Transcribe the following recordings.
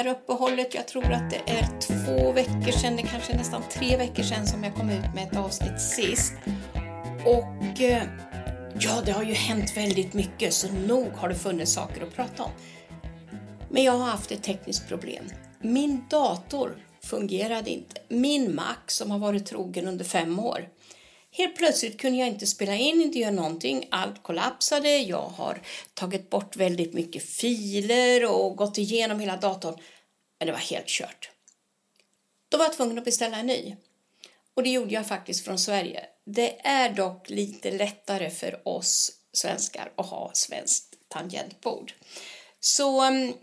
här uppehållet. Jag tror att det är två veckor sedan, det kanske är nästan tre veckor sedan som jag kom ut med ett avsnitt sist. Och eh, ja, det har ju hänt väldigt mycket så nog har det funnits saker att prata om. Men jag har haft ett tekniskt problem. Min dator fungerade inte. Min Mac som har varit trogen under fem år. Helt plötsligt kunde jag inte spela in, inte göra någonting. Allt kollapsade. Jag har tagit bort väldigt mycket filer och gått igenom hela datorn. Men det var helt kört. Då var jag tvungen att beställa en ny. Och det gjorde jag faktiskt från Sverige. Det är dock lite lättare för oss svenskar att ha svenskt tangentbord. Så mm,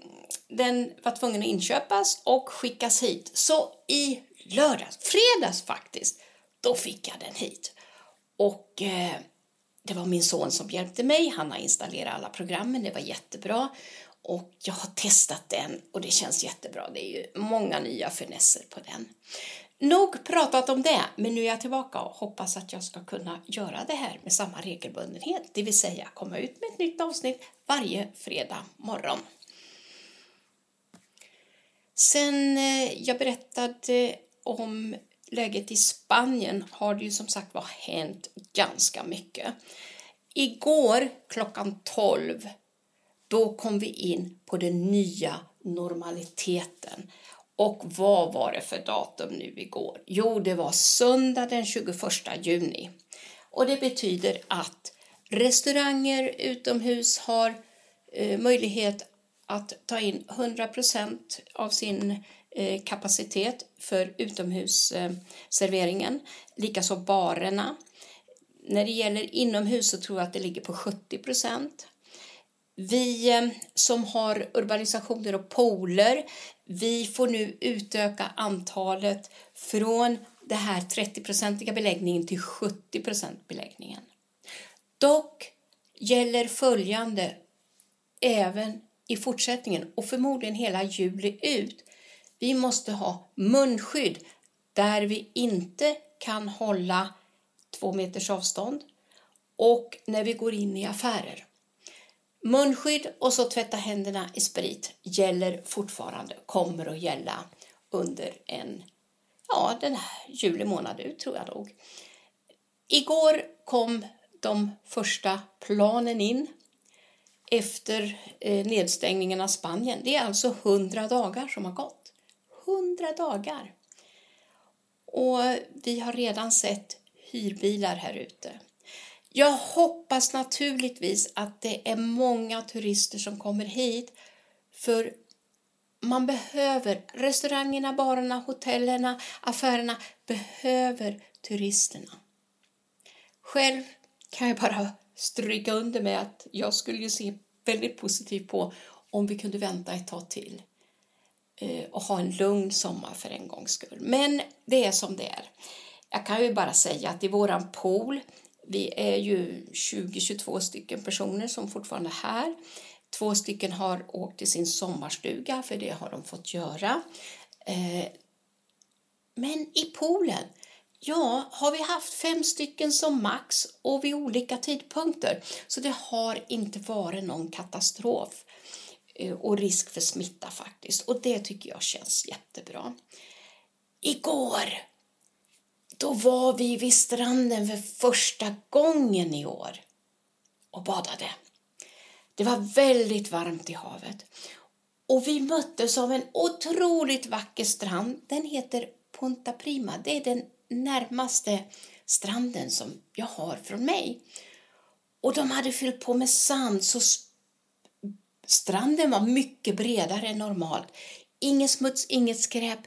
den var tvungen att inköpas och skickas hit. Så i lördags, fredags faktiskt, då fick jag den hit. Och eh, det var min son som hjälpte mig. Han har installerat alla programmen, det var jättebra. Och jag har testat den och det känns jättebra. Det är ju många nya finesser på den. Nog pratat om det, men nu är jag tillbaka och hoppas att jag ska kunna göra det här med samma regelbundenhet, det vill säga komma ut med ett nytt avsnitt varje fredag morgon. Sen eh, jag berättade om läget i Spanien har det ju som sagt var hänt ganska mycket. Igår klockan 12 då kom vi in på den nya normaliteten. Och vad var det för datum nu igår? Jo, det var söndag den 21 juni. Och det betyder att restauranger utomhus har eh, möjlighet att ta in 100% av sin Eh, kapacitet för utomhusserveringen. Likaså barerna. När det gäller inomhus så tror jag att det ligger på 70% vi eh, som har urbanisationer och pooler, vi får nu utöka antalet från det här 30-procentiga beläggningen till 70% beläggningen. Dock gäller följande även i fortsättningen och förmodligen hela juli ut. Vi måste ha munskydd där vi inte kan hålla två meters avstånd och när vi går in i affärer. Munskydd och så tvätta händerna i sprit gäller fortfarande, kommer att gälla under en, ja den här juli månad ut tror jag nog. Igår kom de första planen in efter eh, nedstängningen av Spanien. Det är alltså hundra dagar som har gått. Hundra dagar! Och vi har redan sett hyrbilar här ute. Jag hoppas naturligtvis att det är många turister som kommer hit för man behöver, restaurangerna, barerna, hotellerna, affärerna behöver turisterna. Själv kan jag bara stryka under med att jag skulle ju se väldigt positivt på om vi kunde vänta ett tag till Eh, och ha en lugn sommar för en gångs skull. Men det är som det är. Jag kan ju bara säga att i våran pool vi är ju 20-22 stycken personer som fortfarande är här. Två stycken har åkt till sin sommarstuga, för det har de fått göra. Eh, men i poolen, ja, har vi haft fem stycken som max och vid olika tidpunkter. Så det har inte varit någon katastrof Eh, och risk för smitta faktiskt. Och det tycker jag känns jättebra. Igår då var vi vid stranden för första gången i år och badade. Det var väldigt varmt i havet och vi möttes av en otroligt vacker strand. Den heter Punta Prima. Det är den närmaste stranden som jag har från mig. Och de hade fyllt på med sand så stranden var mycket bredare än normalt. ingen smuts, inget skräp.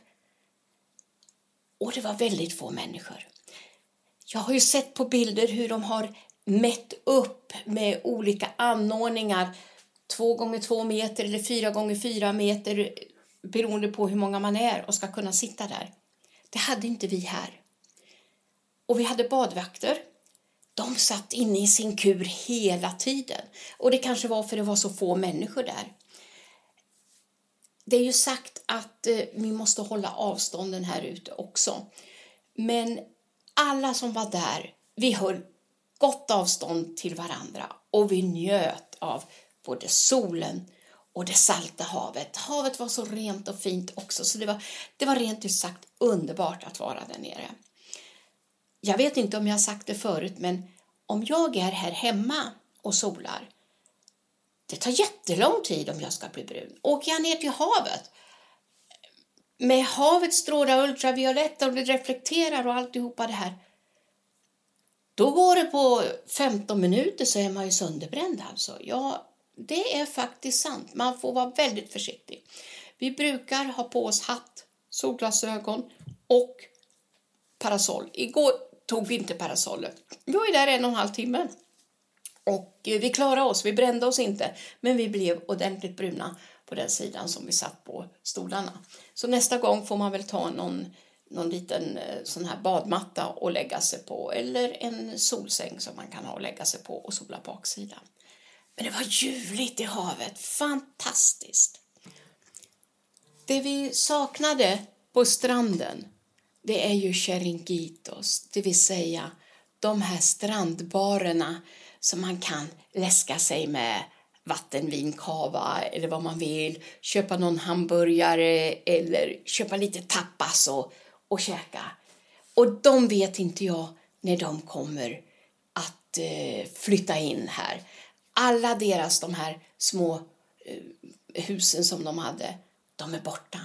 Och det var väldigt få människor. Jag har ju sett på bilder hur de har mätt upp med olika anordningar. Två gånger två meter eller fyra gånger fyra meter beroende på hur många man är och ska kunna sitta där. Det hade inte vi här. Och vi hade badvakter. De satt inne i sin kur hela tiden. Och det kanske var för det var så få människor där. Det är ju sagt att eh, vi måste hålla avstånden här ute också. Men alla som var där, vi höll gott avstånd till varandra och vi njöt av både solen och det salta havet. Havet var så rent och fint också så det var, det var rent ut sagt underbart att vara där nere. Jag vet inte om jag har sagt det förut men om jag är här hemma och solar det tar jättelång tid om jag ska bli brun. Åker jag ner till havet med havet strålar ultravioletta, och det reflekterar och alltihopa det här då går det på 15 minuter så är man ju sönderbränd alltså. Ja, det är faktiskt sant. Man får vara väldigt försiktig. Vi brukar ha på oss hatt, solglasögon och parasoll. Igår tog vinterparasollet. Vi var ju där en och en halv timme. Och eh, vi klarade oss, vi brände oss inte, men vi blev ordentligt bruna på den sidan som vi satt på stolarna. Så nästa gång får man väl ta någon, någon liten eh, sån här badmatta och lägga sig på eller en solsäng som man kan ha och lägga sig på och sola baksidan. Men det var ljuvligt i havet, fantastiskt. Det vi saknade på stranden, det är ju Cheringitos, det vill säga de här strandbarerna som man kan läska sig med vattenvinkava eller vad man vill, köpa någon hamburgare eller köpa lite tapas och, och käka. Och de vet inte jag när de kommer att eh, flytta in här. Alla deras de här små eh, husen som de hade, de är borta.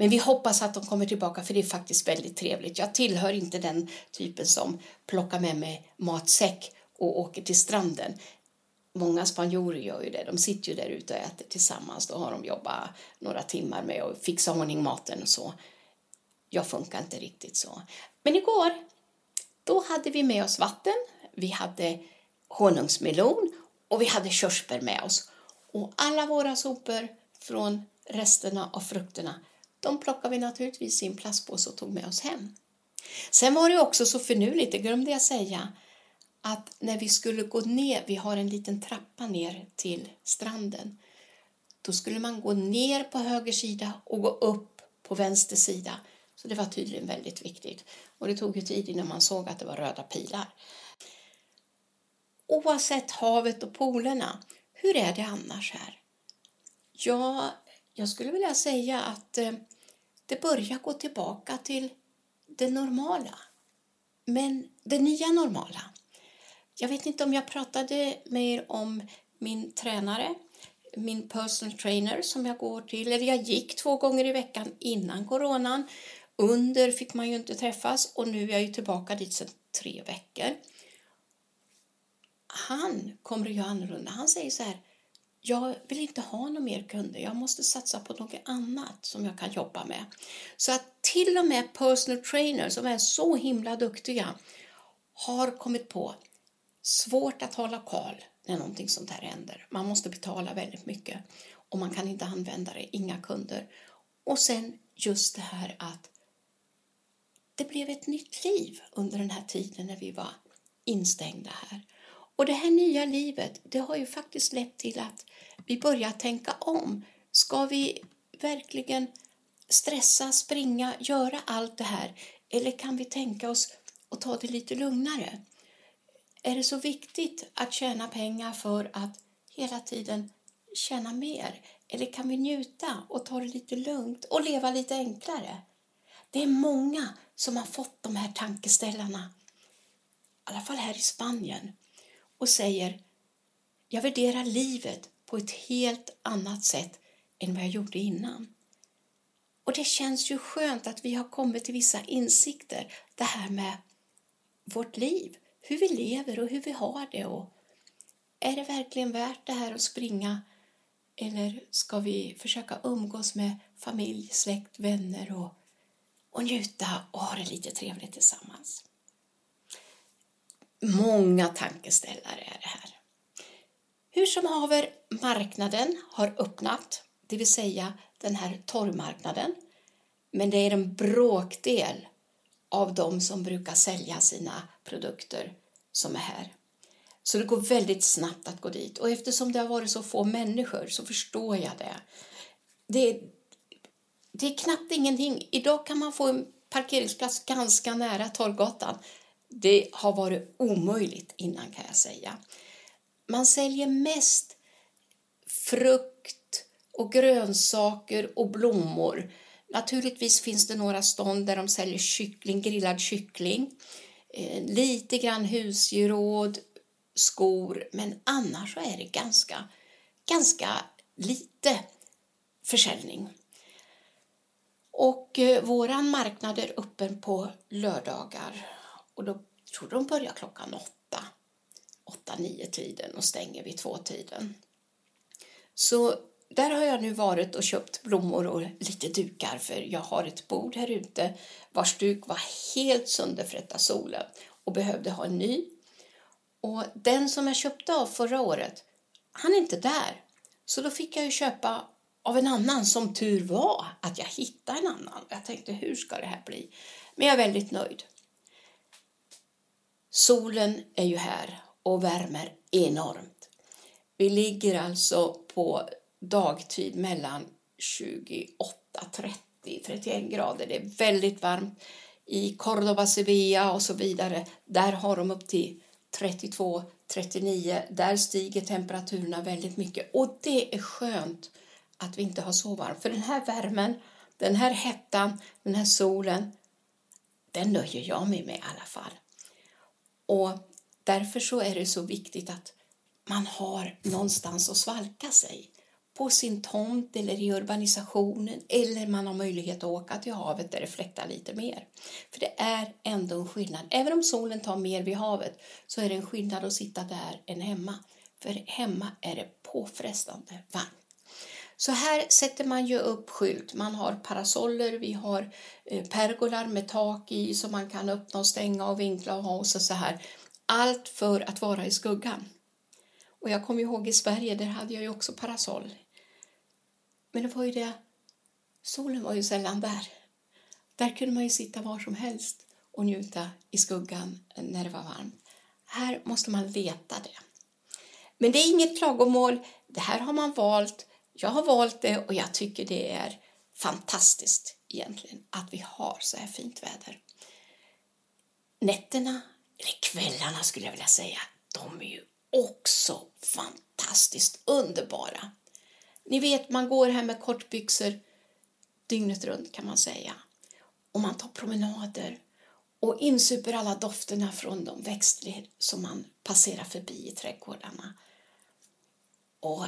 Men vi hoppas att de kommer tillbaka för det är faktiskt väldigt trevligt. Jag tillhör inte den typen som plockar med mig matsäck och åker till stranden. Många spanjorer gör ju det. De sitter ju där ute och äter tillsammans. Då har de jobbat några timmar med att fixa ordning maten och så. Jag funkar inte riktigt så. Men igår, då hade vi med oss vatten. Vi hade honungsmelon och vi hade körsbär med oss. Och alla våra sopor från resterna av frukterna, de plockade vi naturligtvis i en plastpåse och tog med oss hem. Sen var det också så finurligt, det glömde jag säga, att när vi skulle gå ner, vi har en liten trappa ner till stranden, då skulle man gå ner på höger sida och gå upp på vänster sida. Så det var tydligen väldigt viktigt. Och det tog ju tid innan man såg att det var röda pilar. Oavsett havet och polerna, hur är det annars här? Ja, jag skulle vilja säga att eh, det börjar gå tillbaka till det normala. Men det nya normala. Jag vet inte om jag pratade mer om min tränare, min personal trainer som jag går till, eller jag gick två gånger i veckan innan coronan. Under fick man ju inte träffas och nu är jag ju tillbaka dit sedan tre veckor. Han kommer att göra annorlunda. Han säger så här, jag vill inte ha några mer kunder. Jag måste satsa på något annat som jag kan jobba med. Så att till och med personal trainers som är så himla duktiga har kommit på svårt att hålla koll när någonting sånt här händer. Man måste betala väldigt mycket och man kan inte använda det, inga kunder. Och sen just det här att det blev ett nytt liv under den här tiden när vi var instängda här. Och det här nya livet, det har ju faktiskt lett till att vi börjar tänka om. Ska vi verkligen stressa, springa, göra allt det här? Eller kan vi tänka oss att ta det lite lugnare? är det så viktigt att tjäna pengar för att hela tiden tjäna mer? Eller kan vi njuta och ta det lite lugnt och leva lite enklare? Det är många som har fått de här tankeställarna, i alla fall här i Spanien, och säger jag värderar livet på ett helt annat sätt än vad jag gjorde innan. Och det känns ju skönt att vi har kommit till vissa insikter, det här med vårt liv hur vi lever och hur vi har det. Och är det verkligen värt det här att springa eller ska vi försöka umgås med familj, släkt, vänner och, och njuta och ha det lite trevligt tillsammans? Många tankeställare är det här. Hur som haver, marknaden har öppnat, det vill säga den här torgmarknaden. Men det är en bråkdel av de som brukar sälja sina produkter som är här. Så det går väldigt snabbt att gå dit. Och eftersom det har varit så få människor så förstår jag det. Det, det är knappt ingenting. Idag kan man få en parkeringsplats ganska nära Torggatan. Det har varit omöjligt innan kan jag säga. Man säljer mest frukt, och grönsaker och blommor. Naturligtvis finns det några stånd där de säljer kyckling, grillad kyckling, eh, lite grann husgeråd, skor, men annars så är det ganska, ganska lite försäljning. Och eh, våran marknad är öppen på lördagar och då tror de börjar klockan åtta, åtta, nio tiden och stänger vid två tiden. Så där har jag nu varit och köpt blommor och lite dukar för jag har ett bord här ute vars duk var helt sönderfrätt av solen och behövde ha en ny. Och den som jag köpte av förra året, han är inte där. Så då fick jag ju köpa av en annan som tur var att jag hittade en annan. Jag tänkte hur ska det här bli? Men jag är väldigt nöjd. Solen är ju här och värmer enormt. Vi ligger alltså på dagtid mellan 28, 30, 31 grader. Det är väldigt varmt. I Cordoba, Sevilla och så vidare, där har de upp till 32, 39. Där stiger temperaturerna väldigt mycket och det är skönt att vi inte har så varmt. För den här värmen, den här hettan, den här solen, den nöjer jag mig med i alla fall. Och därför så är det så viktigt att man har någonstans att svalka sig på sin tomt eller i urbanisationen eller man har möjlighet att åka till havet där det fläktar lite mer. För det är ändå en skillnad. Även om solen tar mer vid havet så är det en skillnad att sitta där än hemma. För hemma är det påfrestande varmt. Så här sätter man ju upp skylt. Man har parasoller, vi har eh, pergolar med tak i som man kan öppna och stänga och vinkla och ha och så här. Allt för att vara i skuggan. Och jag kommer ihåg i Sverige, där hade jag ju också parasoll. Men det var ju det, solen var ju sällan där. Där kunde man ju sitta var som helst och njuta i skuggan när det var varmt. Här måste man leta det. Men det är inget klagomål. Det här har man valt jag har valt det och jag tycker det är fantastiskt egentligen att vi har så här fint väder. Nätterna, eller kvällarna skulle jag vilja säga, de är ju också fantastiskt underbara. Ni vet, man går här med kortbyxor dygnet runt kan man säga. Och man tar promenader och insuper alla dofterna från de växter som man passerar förbi i trädgårdarna. Och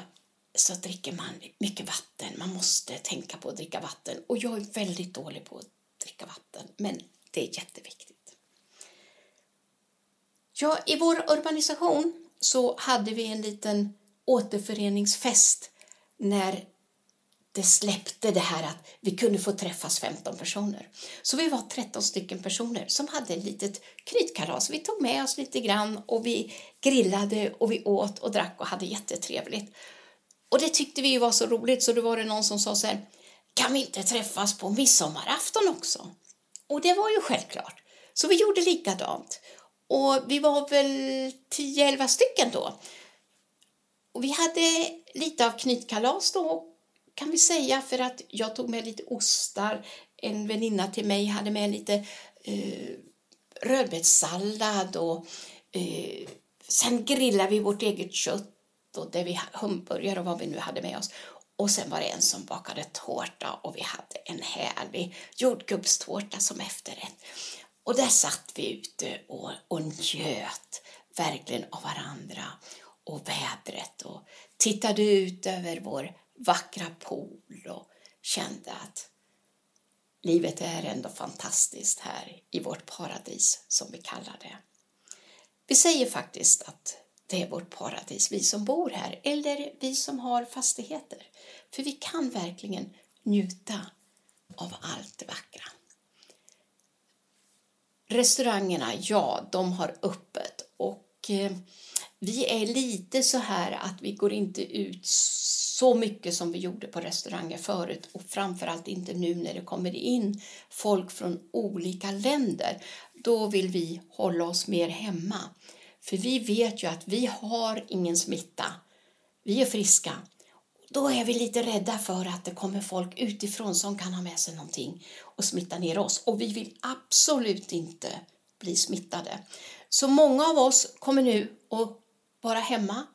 så dricker man mycket vatten. Man måste tänka på att dricka vatten. Och jag är väldigt dålig på att dricka vatten, men det är jätteviktigt. Ja, I vår urbanisation så hade vi en liten återföreningsfest när det släppte det här att vi kunde få träffas 15 personer. Så vi var 13 stycken personer som hade ett litet krytkalas. Vi tog med oss lite grann och vi grillade och vi åt och drack och hade jättetrevligt. Och det tyckte vi var så roligt så då var det någon som sa så här, kan vi inte träffas på midsommarafton också? Och det var ju självklart. Så vi gjorde likadant. Och vi var väl 10-11 stycken då. Och vi hade lite av knytkalas då kan vi säga för att jag tog med lite ostar. En väninna till mig hade med lite eh, rödbetssallad och eh, sen grillade vi vårt eget kött och det vi hamburgare och vad vi nu hade med oss. Och sen var det en som bakade tårta och vi hade en härlig jordgubbstårta som efterrätt. Och där satt vi ute och, och njöt verkligen av varandra och vädret och tittade ut över vår vackra pool och kände att livet är ändå fantastiskt här i vårt paradis som vi kallar det. Vi säger faktiskt att det är vårt paradis, vi som bor här eller vi som har fastigheter. För vi kan verkligen njuta av allt det vackra. Restaurangerna, ja, de har öppet och eh, vi är lite så här att vi går inte ut så mycket som vi gjorde på restauranger förut och framförallt inte nu när det kommer in folk från olika länder. Då vill vi hålla oss mer hemma. För vi vet ju att vi har ingen smitta. Vi är friska. Då är vi lite rädda för att det kommer folk utifrån som kan ha med sig någonting och smitta ner oss. Och vi vill absolut inte bli smittade. Så många av oss kommer nu att vara hemma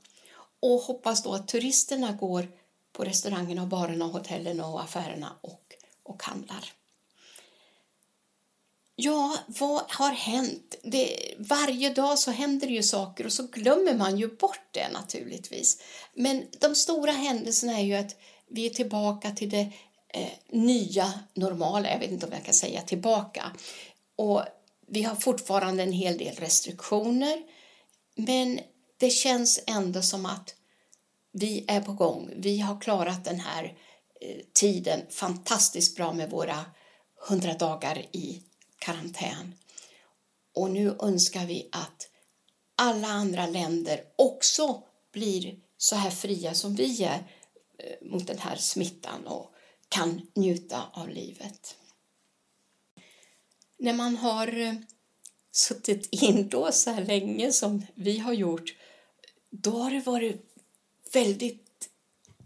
och hoppas då att turisterna går på restaurangerna, barerna, hotellen och affärerna och, och handlar. Ja, vad har hänt? Det, varje dag så händer det ju saker och så glömmer man ju bort det naturligtvis. Men de stora händelserna är ju att vi är tillbaka till det eh, nya normala, jag vet inte om jag kan säga tillbaka. Och vi har fortfarande en hel del restriktioner, men det känns ändå som att vi är på gång. Vi har klarat den här eh, tiden fantastiskt bra med våra 100 dagar i karantän. Och nu önskar vi att alla andra länder också blir så här fria som vi är eh, mot den här smittan och kan njuta av livet. När man har eh, suttit inlåst så här länge som vi har gjort då har det varit väldigt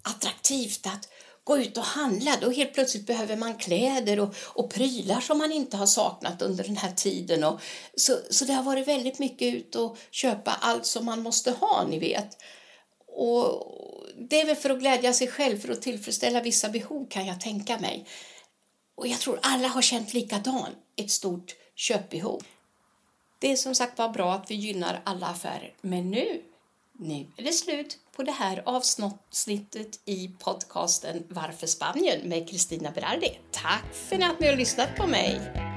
attraktivt att gå ut och handla. Då helt plötsligt behöver man kläder och, och prylar som man inte har saknat under den här tiden. Och, så, så det har varit väldigt mycket ut och köpa allt som man måste ha, ni vet. Och det är väl för att glädja sig själv, för att tillfredsställa vissa behov kan jag tänka mig. Och jag tror alla har känt likadant, ett stort köpbehov. Det är som sagt var bra att vi gynnar alla affärer, men nu nu är det slut på det här avsnittet i podcasten Varför Spanien med Kristina Berardi. Tack för att ni har lyssnat på mig!